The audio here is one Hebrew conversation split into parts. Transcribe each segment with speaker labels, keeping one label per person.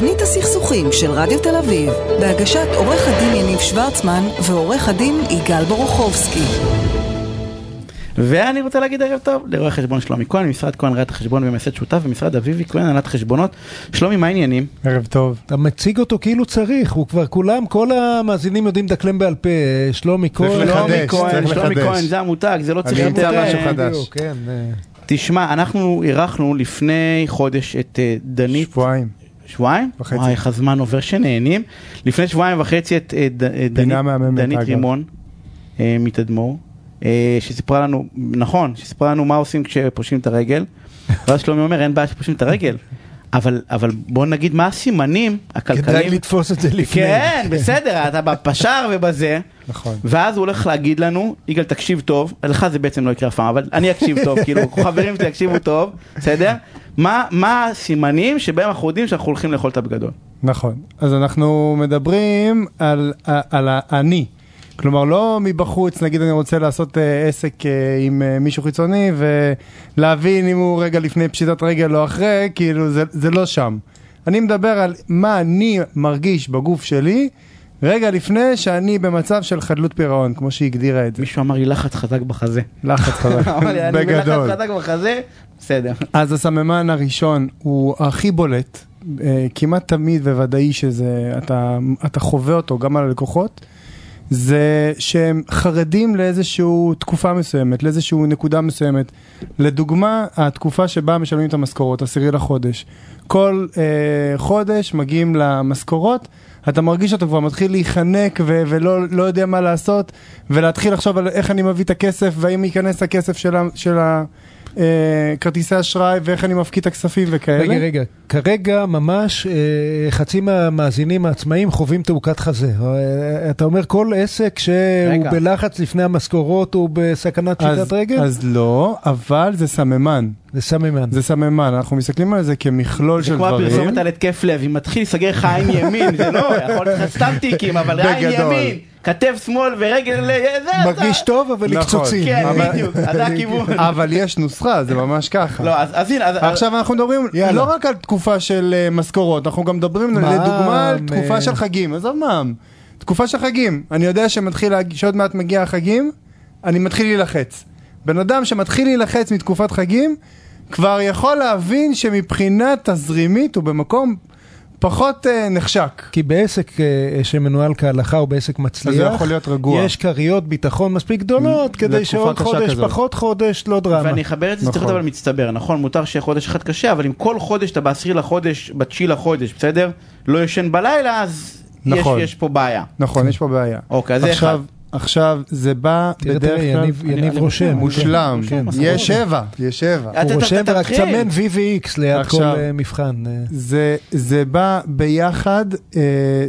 Speaker 1: תוכנית הסכסוכים של רדיו תל אביב, בהגשת עורך הדין יניב שוורצמן ועורך הדין יגאל בורוכובסקי.
Speaker 2: ואני רוצה להגיד ערב טוב לרואה חשבון שלומי כהן, משרד כהן ראיית החשבון ומייסד שותף, ומשרד אביבי כהן הנהלת חשבונות. שלומי, מה העניינים?
Speaker 3: ערב טוב.
Speaker 4: אתה מציג אותו כאילו צריך, הוא כבר כולם, כל המאזינים יודעים לדקלם בעל פה, שלומי כהן.
Speaker 3: לחדש,
Speaker 2: שלומי כהן, שלומי. כהן, זה המותג, זה לא צריך יותר...
Speaker 3: אמצא משהו
Speaker 2: אה,
Speaker 3: חדש.
Speaker 4: כן. אה.
Speaker 2: תשמע, אנחנו אירחנו לפני חודש את אה, דנית,
Speaker 3: שבועיים.
Speaker 2: שבועיים?
Speaker 3: וחצי.
Speaker 2: וואי, איך הזמן עובר שנהנים. לפני שבועיים וחצי את אה, ד- אה, דנית, דנית. רימון אה, מתדמור, אה, שסיפרה לנו, נכון, שסיפרה לנו מה עושים כשפושעים את הרגל. ואז שלומי אומר, אין בעיה שפושעים את הרגל. אבל, אבל בוא נגיד מה הסימנים הכלכליים.
Speaker 4: כדאי לתפוס את זה לפני.
Speaker 2: כן, בסדר, אתה בפשער ובזה.
Speaker 3: נכון.
Speaker 2: ואז הוא הולך להגיד לנו, יגאל תקשיב טוב, לך זה בעצם לא יקרה אף פעם, אבל אני אקשיב טוב, כאילו חברים שלי יקשיבו טוב, בסדר? מה, מה הסימנים שבהם אנחנו יודעים שאנחנו הולכים לאכול את הבגדול?
Speaker 3: נכון. אז אנחנו מדברים על, על האני. כלומר, לא מבחוץ, נגיד אני רוצה לעשות אה, עסק אה, עם אה, מישהו חיצוני ולהבין אם הוא רגע לפני פשיטת רגל או אחרי, כאילו זה, זה לא שם. אני מדבר על מה אני מרגיש בגוף שלי רגע לפני שאני במצב של חדלות פירעון, כמו שהיא הגדירה את זה.
Speaker 2: מישהו אמר לי לחץ חזק בחזה.
Speaker 3: לחץ חזק,
Speaker 2: לי, אני בלחץ
Speaker 3: בגדול.
Speaker 2: חזק בחזה, בסדר.
Speaker 3: אז הסממן הראשון הוא הכי בולט, אה, כמעט תמיד וודאי שזה, אתה, אתה חווה אותו גם על הלקוחות, זה שהם חרדים לאיזושהי תקופה מסוימת, לאיזושהי נקודה מסוימת. לדוגמה, התקופה שבה משלמים את המשכורות, עשירי לחודש. כל אה, חודש מגיעים למשכורות, אתה מרגיש שאתה כבר מתחיל להיחנק ו- ולא לא יודע מה לעשות, ולהתחיל לחשוב על איך אני מביא את הכסף, והאם ייכנס הכסף של ה... של ה אה, כרטיסי אשראי ואיך אני מפקיד את הכספים וכאלה.
Speaker 4: רגע, רגע, כרגע ממש אה, חצי מהמאזינים העצמאיים חווים תעוקת חזה. אה, אתה אומר כל עסק שהוא
Speaker 2: רגע.
Speaker 4: בלחץ לפני המשכורות הוא בסכנת פשיטת רגל?
Speaker 3: אז לא, אבל זה סממן.
Speaker 4: זה סממן.
Speaker 3: זה סממן, אנחנו מסתכלים על זה כמכלול
Speaker 2: זה
Speaker 3: של
Speaker 2: כמו
Speaker 3: דברים.
Speaker 2: הפרסומת על התקף לב, אם מתחיל להיסגר לך עין ימין, זה לא, יכול להיות לך סתם טיקים, אבל עין. ימין, כתף שמאל ורגל, זה,
Speaker 4: מרגיש טוב אבל
Speaker 3: נכון.
Speaker 4: לקצוצים.
Speaker 2: כן,
Speaker 3: אבל-
Speaker 2: בדיוק, אז זה הכיוון.
Speaker 3: אבל יש נוסחה, זה ממש ככה.
Speaker 2: לא, אז אז הנה, אז-
Speaker 3: עכשיו אנחנו מדברים
Speaker 4: יאללה.
Speaker 3: לא רק על תקופה של אה, משכורות, אנחנו גם מדברים
Speaker 4: מע"מ,
Speaker 3: לדוגמה על
Speaker 4: אה.
Speaker 3: תקופה של חגים, עזוב מע"מ, תקופה של חגים, אני יודע שמתחיל, להג- שעוד מעט מגיע החגים, אני מתחיל להילחץ. בן אדם שמתחיל להילחץ מתקופת חגים, כבר יכול להבין שמבחינה תזרימית הוא במקום פחות אה, נחשק.
Speaker 4: כי בעסק אה, שמנוהל כהלכה או בעסק מצליח,
Speaker 3: אז הוא יכול להיות רגוע.
Speaker 4: יש כריות ביטחון מספיק גדולות כדי שעוד חודש,
Speaker 3: כזאת.
Speaker 4: פחות חודש, לא דרמה.
Speaker 2: ואני אחבר את זה, זה צריך
Speaker 3: נכון.
Speaker 2: להיות אבל מצטבר, נכון? מותר שחודש אחד קשה, אבל אם כל חודש אתה בעשירי לחודש, בתשיעי לחודש, בסדר? לא ישן בלילה, אז יש-
Speaker 3: נכון.
Speaker 2: יש פה בעיה.
Speaker 3: נכון, יש פה בעיה.
Speaker 2: אוקיי, אז זה אחד.
Speaker 3: עכשיו, זה בא
Speaker 4: תראה,
Speaker 3: בדרך
Speaker 4: תראה,
Speaker 3: כלל
Speaker 4: יניב-
Speaker 2: אני-
Speaker 4: יניב רושם.
Speaker 3: מושלם,
Speaker 4: כן.
Speaker 3: יש שבע, יש שבע.
Speaker 2: אתה-
Speaker 4: הוא רושם
Speaker 2: תתחיל.
Speaker 4: צמן VVX ליד כל אה, מבחן. אה.
Speaker 3: זה, זה בא ביחד, אה,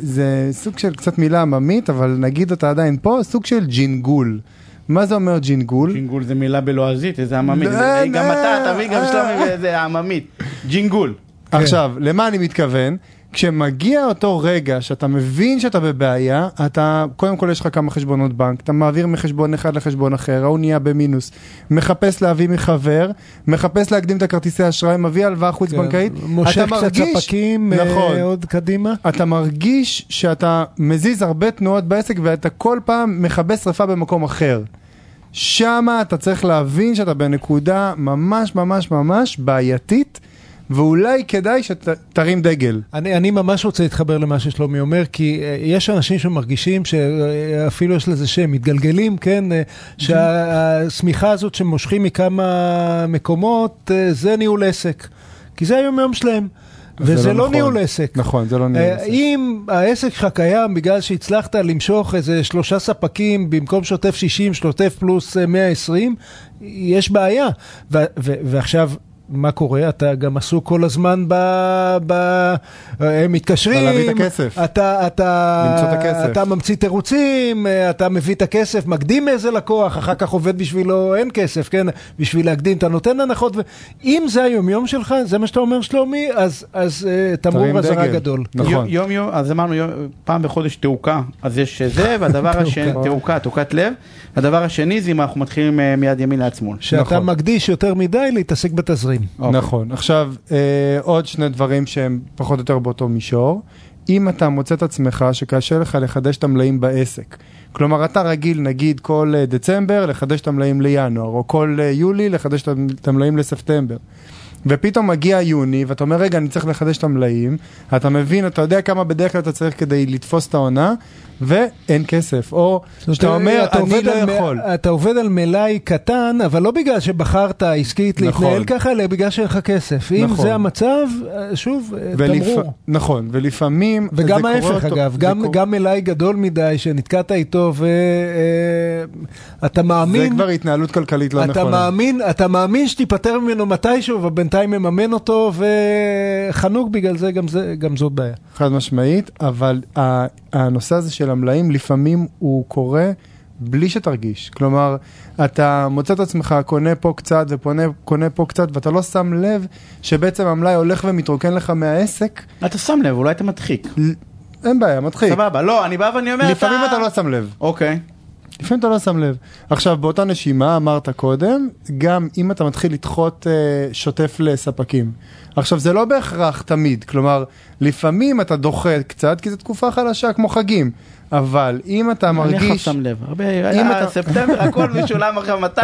Speaker 3: זה סוג של קצת מילה עממית, אבל נגיד אותה עדיין פה, סוג של ג'ינגול. מה זה אומר ג'ינגול?
Speaker 2: ג'ינגול זה מילה בלועזית, איזה עממית.
Speaker 3: לא,
Speaker 2: זה- גם
Speaker 3: לא,
Speaker 2: אתה, אתה מבין, גם. שלומי זה עממית. ג'ינגול.
Speaker 3: עכשיו, למה אני מתכוון? כשמגיע אותו רגע שאתה מבין שאתה בבעיה, אתה, קודם כל יש לך כמה חשבונות בנק, אתה מעביר מחשבון אחד לחשבון אחר, ההוא נהיה במינוס, מחפש להביא מחבר, מחפש להקדים את הכרטיסי אשראי, מביא הלוואה חוץ בנקאית,
Speaker 4: מושך
Speaker 3: אתה
Speaker 4: קצת
Speaker 3: מרגיש-
Speaker 4: ספקים אה,
Speaker 3: נכון.
Speaker 4: עוד קדימה.
Speaker 3: אתה מרגיש שאתה מזיז הרבה תנועות בעסק ואתה כל פעם מכבה שרפה במקום אחר. שמה אתה צריך להבין שאתה בנקודה ממש ממש ממש בעייתית, ואולי כדאי שתרים דגל.
Speaker 4: אני, אני ממש רוצה להתחבר למה ששלומי אומר, כי אה, יש אנשים שמרגישים שאפילו יש לזה שם, מתגלגלים, כן, אה, שהשמיכה הזאת שמושכים מכמה מקומות, אה, זה ניהול עסק. כי זה היום יום שלהם.
Speaker 3: זה
Speaker 4: וזה
Speaker 3: לא
Speaker 4: לא
Speaker 3: נכון.
Speaker 4: ניהול עסק.
Speaker 3: נכון, זה לא ניהול
Speaker 4: אה,
Speaker 3: עסק.
Speaker 4: אם העסק שלך קיים בגלל שהצלחת למשוך איזה שלושה ספקים במקום שוטף 60, שוטף פלוס אה, 120, יש בעיה. ו- ו- ועכשיו... מה קורה? אתה גם עסוק כל הזמן ב... ב... הם מתקשרים,
Speaker 3: בלהביא את הכסף.
Speaker 4: אתה, אתה,
Speaker 3: למצוא את הכסף.
Speaker 4: אתה ממציא תירוצים, אה, אתה מביא את הכסף, מקדים איזה לקוח, אחר כך עובד בשבילו, אין כסף, כן? בשביל להקדים, אתה נותן הנחות, ואם זה היומיום שלך, זה מה שאתה אומר שלומי, אז, אז uh, תמרור אזהרה. גדול.
Speaker 3: נכון.
Speaker 2: יום- יום יום, אז אמרנו יום- פעם בחודש תעוקה, אז יש זה, והדבר השני,
Speaker 4: תעוקה.
Speaker 2: תעוקת לב. הדבר השני זה אם אנחנו מתחילים אה, מיד ימין שמאל.
Speaker 4: שאתה
Speaker 3: נכון.
Speaker 4: מקדיש יותר מדי להתעסק בתזרים.
Speaker 2: אוקיי.
Speaker 3: נכון. עכשיו, אה, עוד שני דברים שהם פחות או יותר באותו מישור. אם אתה מוצא את עצמך שקשה לך לחדש את המלאים בעסק, כלומר אתה רגיל נגיד כל אה, דצמבר לחדש את המלאים לינואר, או כל אה, יולי לחדש את המלאים לספטמבר. ופתאום מגיע יוני ואתה אומר רגע אני צריך לחדש את המלאים, אתה מבין, אתה יודע כמה בדרך כלל אתה צריך כדי לתפוס את העונה, ואין כסף, או שאתה אומר אני לא
Speaker 4: על מ-
Speaker 3: יכול.
Speaker 4: אתה עובד על מלאי קטן, אבל לא בגלל שבחרת עסקית
Speaker 3: נכון.
Speaker 4: להתנהל ככה, אלא בגלל שאין לך כסף. אם
Speaker 3: נכון.
Speaker 4: זה המצב, אה, שוב, אה,
Speaker 3: ולפ...
Speaker 4: תמרור.
Speaker 3: נכון, ולפעמים
Speaker 4: וגם ההפך אגב, גם,
Speaker 3: קורה-
Speaker 4: גם מלאי גדול מדי שנתקעת איתו ואתה מאמין,
Speaker 3: זה כבר התנהלות כלכלית לא
Speaker 4: אתה
Speaker 3: נכונה.
Speaker 4: מאמין, אתה מאמין שתיפטר ממנו מתישהו ובינתיים מממן אותו וחנוק בגלל זה, גם, זה, גם זאת בעיה.
Speaker 3: חד משמעית, אבל הנושא הזה של המלאים לפעמים הוא קורה בלי שתרגיש. כלומר, אתה מוצא את עצמך קונה פה קצת וקונה פה קצת ואתה לא שם לב שבעצם המלאי הולך ומתרוקן לך מהעסק,
Speaker 2: אתה שם לב, אולי אתה מדחיק.
Speaker 3: אין בעיה, מתחיל.
Speaker 2: סבבה, לא, אני בא ואני אומר,
Speaker 3: לפעמים אתה לא שם לב.
Speaker 2: אוקיי.
Speaker 3: לפעמים אתה לא שם לב. עכשיו, באותה נשימה, אמרת קודם, גם אם אתה מתחיל לדחות אה, שוטף לספקים. עכשיו, זה לא בהכרח תמיד, כלומר, לפעמים אתה דוחה קצת, כי זו תקופה חלשה כמו חגים, אבל אם אתה
Speaker 2: אני
Speaker 3: מרגיש...
Speaker 2: שם לב. הרבה,
Speaker 3: אם
Speaker 2: אה,
Speaker 3: אתה-
Speaker 2: ספטמבר, הכל משולם עכשיו מתי?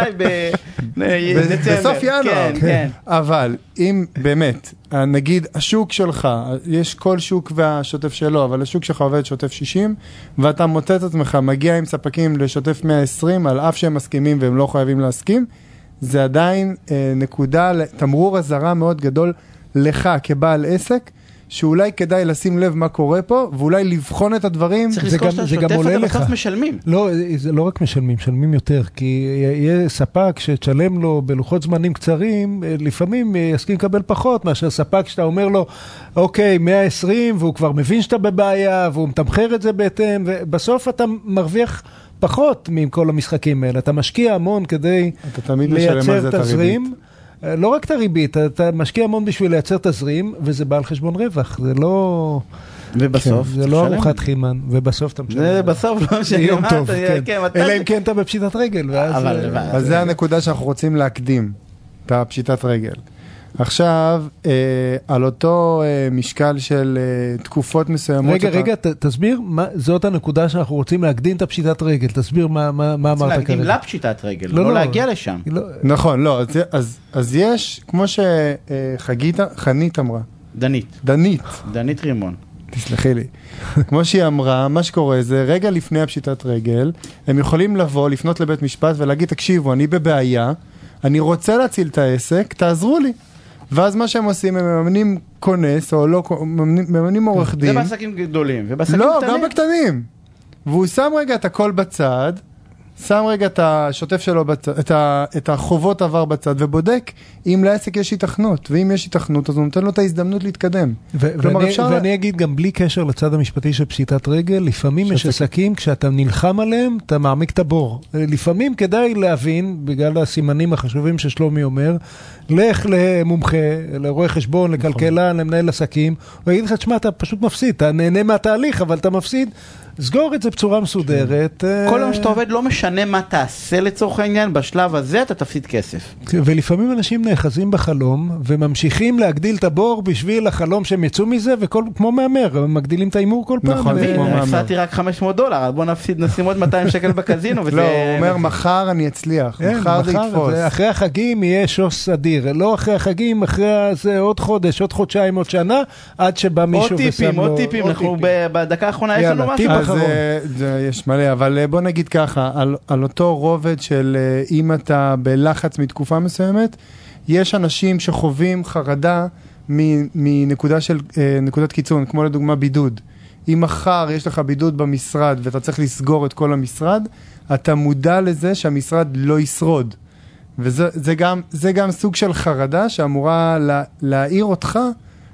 Speaker 3: בסוף ינואר,
Speaker 2: כן, כן.
Speaker 3: אבל אם באמת, נגיד השוק שלך, יש כל שוק והשוטף שלו, אבל השוק שלך עובד שוטף 60, ואתה מוצא את עצמך מגיע עם ספקים לשוטף 120, על אף שהם מסכימים והם לא חייבים להסכים, זה עדיין אה, נקודה, תמרור אזהרה מאוד גדול לך כבעל עסק. שאולי כדאי לשים לב מה קורה פה, ואולי לבחון את הדברים.
Speaker 2: צריך
Speaker 4: זה
Speaker 2: לזכור
Speaker 4: גם-
Speaker 2: שאתה שוטף, אתה. בסוף משלמים.
Speaker 4: לא, זה לא רק משלמים, משלמים יותר, כי יהיה ספק שתשלם לו בלוחות זמנים קצרים, אה, לפעמים אה, יסכים לקבל פחות מאשר ספק שאתה אומר לו, אוקיי, 120, והוא כבר מבין שאתה בבעיה, והוא מתמחר את זה בהתאם, ובסוף אתה מרוויח פחות מכל המשחקים האלה. אתה משקיע המון כדי
Speaker 3: אתה תמיד משלם על זה
Speaker 4: לייצר
Speaker 3: את הריבית.
Speaker 4: תזרים. אה, לא רק את הריבית, אתה משקיע המון בשביל לייצר תזרים, וזה בא על חשבון רווח, זה לא...
Speaker 2: ובסוף,
Speaker 4: כן, זה לא. ארוחת חינמן, ובסוף אתה משלם.
Speaker 2: זה בסוף לא משנה
Speaker 4: יום
Speaker 2: מה,
Speaker 4: טוב, כן.
Speaker 2: כן,
Speaker 4: אלא אם כן אתה בפשיטת רגל, ואז...
Speaker 2: אבל-
Speaker 4: אה,
Speaker 3: אז זה הנקודה שאנחנו רוצים להקדים, את הפשיטת רגל. עכשיו, אה, על אותו אה, משקל של אה, תקופות מסוימות
Speaker 4: רגע,
Speaker 3: שאתה-
Speaker 4: רגע, ת- תסביר, מה- זאת הנקודה שאנחנו רוצים להקדים את הפשיטת רגל, תסביר מה מה- מה
Speaker 2: צריך
Speaker 4: אמרת
Speaker 2: להקדים
Speaker 4: כרגע.
Speaker 2: לפשיטת רגל,
Speaker 4: לא,
Speaker 2: לא
Speaker 4: לא.
Speaker 2: להגיע לשם.
Speaker 4: לא,
Speaker 3: נכון, לא, אז, אז, אז יש, כמו שחגית, חנית אמרה,
Speaker 2: דנית,
Speaker 3: דנית,
Speaker 2: דנית רימון.
Speaker 3: תסלחי לי, כמו שהיא אמרה, מה שקורה זה רגע לפני הפשיטת רגל, הם יכולים לבוא, לפנות לבית משפט ולהגיד, תקשיבו, אני בבעיה, אני רוצה להציל את העסק, תעזרו לי. ואז מה שהם עושים, הם מממנים כונס, או לא, מממנים, מממנים עורך
Speaker 2: זה
Speaker 3: דין.
Speaker 2: בעסקים גדולים, ובעסקים
Speaker 3: לא,
Speaker 2: קטנים.
Speaker 3: גם בקטנים. והוא שם רגע את הכל בצד, שם רגע את השוטף שלו בצד, את, ה, את החובות עבר בצד, ובודק אם לעסק יש היתכנות. ואם יש היתכנות, אז הוא נותן לו את ההזדמנות להתקדם.
Speaker 4: ו-
Speaker 3: כלומר,
Speaker 4: ואני,
Speaker 3: אפשר-
Speaker 4: ואני אגיד גם בלי קשר לצד המשפטי של פשיטת רגל, לפעמים יש
Speaker 3: שעסקים-
Speaker 4: עסקים, כשאתה נלחם עליהם, אתה מעמיק את הבור. לפעמים כדאי להבין, בגלל הסימנים החשובים ששלומי אומר, לך למומחה, לרואה חשבון, לכלכלן, למנהל עסקים, הוא יגיד לך, תשמע, אתה פשוט מפסיד, אתה נהנה מהתהליך, אבל אתה מפסיד, סגור את זה בצורה מסודרת. אה,
Speaker 2: כל יום שאתה עובד לא משנה מה תעשה לצורך העניין, בשלב הזה אתה תפסיד כסף.
Speaker 4: ולפעמים אנשים נאחזים בחלום וממשיכים להגדיל את הבור בשביל החלום שהם יצאו מזה, וכמו מהמר, הם מגדילים את ההימור כל פעם.
Speaker 3: נכון.
Speaker 2: הפסדתי רק 500 דולר, אז בוא נפסיד, נשים עוד 200 שקל בקזינו.
Speaker 3: לא, הוא אומר, מחר אני אצליח,
Speaker 4: כן,
Speaker 3: מחר זה יתפוס.
Speaker 4: אחרי החגים יהיה שוס אדיר, לא אחרי החגים, אחרי זה עוד חודש, עוד חודשיים, עוד שנה, עד שבא מישהו
Speaker 2: עוד
Speaker 4: ושם
Speaker 2: טיפים,
Speaker 4: לו...
Speaker 2: עוד טיפים, אנחנו ב- בדקה האחרונה יש לנו משהו.
Speaker 3: אה, זה, יש מלא, אבל אה, בוא נגיד ככה, על, על אותו רובד של אה, אם אתה בלחץ מתקופה מסוימת, יש אנשים שחווים חרדה מנקודה של, אה, נקודת קיצון, כמו לדוגמה בידוד. אם מחר יש לך בידוד במשרד ואתה צריך לסגור את כל המשרד, אתה מודע לזה שהמשרד לא ישרוד. וזה זה גם, זה גם סוג של חרדה שאמורה לה, להעיר אותך.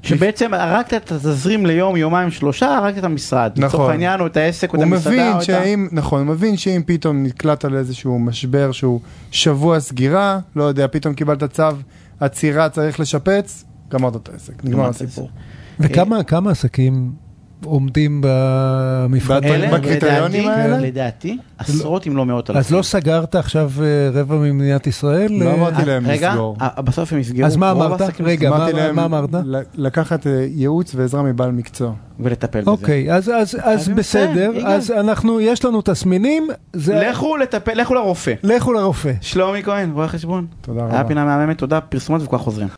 Speaker 2: שבעצם הרגת את התזרים ליום, יומיים, שלושה, הרגת את המשרד.
Speaker 3: נכון.
Speaker 2: לצורך העניין, או את העסק, או את המסעדה, או את ה...
Speaker 3: נכון, הוא מבין שאם פתאום נקלעת לאיזשהו משבר שהוא שבוע סגירה, לא יודע, פתאום קיבלת צו עצירה, צריך לשפץ, גמרת את העסק, נגמר הסיפור.
Speaker 4: וכמה כמה עסקים עומדים במבחנים.
Speaker 3: אלה? בקריטריונים
Speaker 2: לדעתי-
Speaker 3: האלה?
Speaker 2: לדעתי, עשרות אם לא מאות אלפים.
Speaker 4: אז לא סגרת עכשיו אה, רבע ממדינת ישראל?
Speaker 3: לא
Speaker 4: אה,
Speaker 3: אמרתי
Speaker 2: אז
Speaker 3: להם
Speaker 2: רגע,
Speaker 3: לסגור.
Speaker 2: ה- בסוף הם יסגרו.
Speaker 4: אז מה אמרת? רגע, מה-
Speaker 3: אמרתי להם
Speaker 4: מה אמרת?
Speaker 3: לקחת אה, ייעוץ ועזרה מבעל מקצוע.
Speaker 2: ולטפל בזה.
Speaker 4: אוקיי, אז, אז, אז
Speaker 2: חייבים
Speaker 4: בסדר. אז אנחנו, יש לנו תסמינים, זה...
Speaker 2: לכו לטפל, לכו לרופא.
Speaker 4: לכו לרופא.
Speaker 2: שלומי כהן, רואה חשבון.
Speaker 3: תודה
Speaker 2: היה
Speaker 3: רבה.
Speaker 2: פינה מהממת, תודה, פרסומות וכבר חוזרים.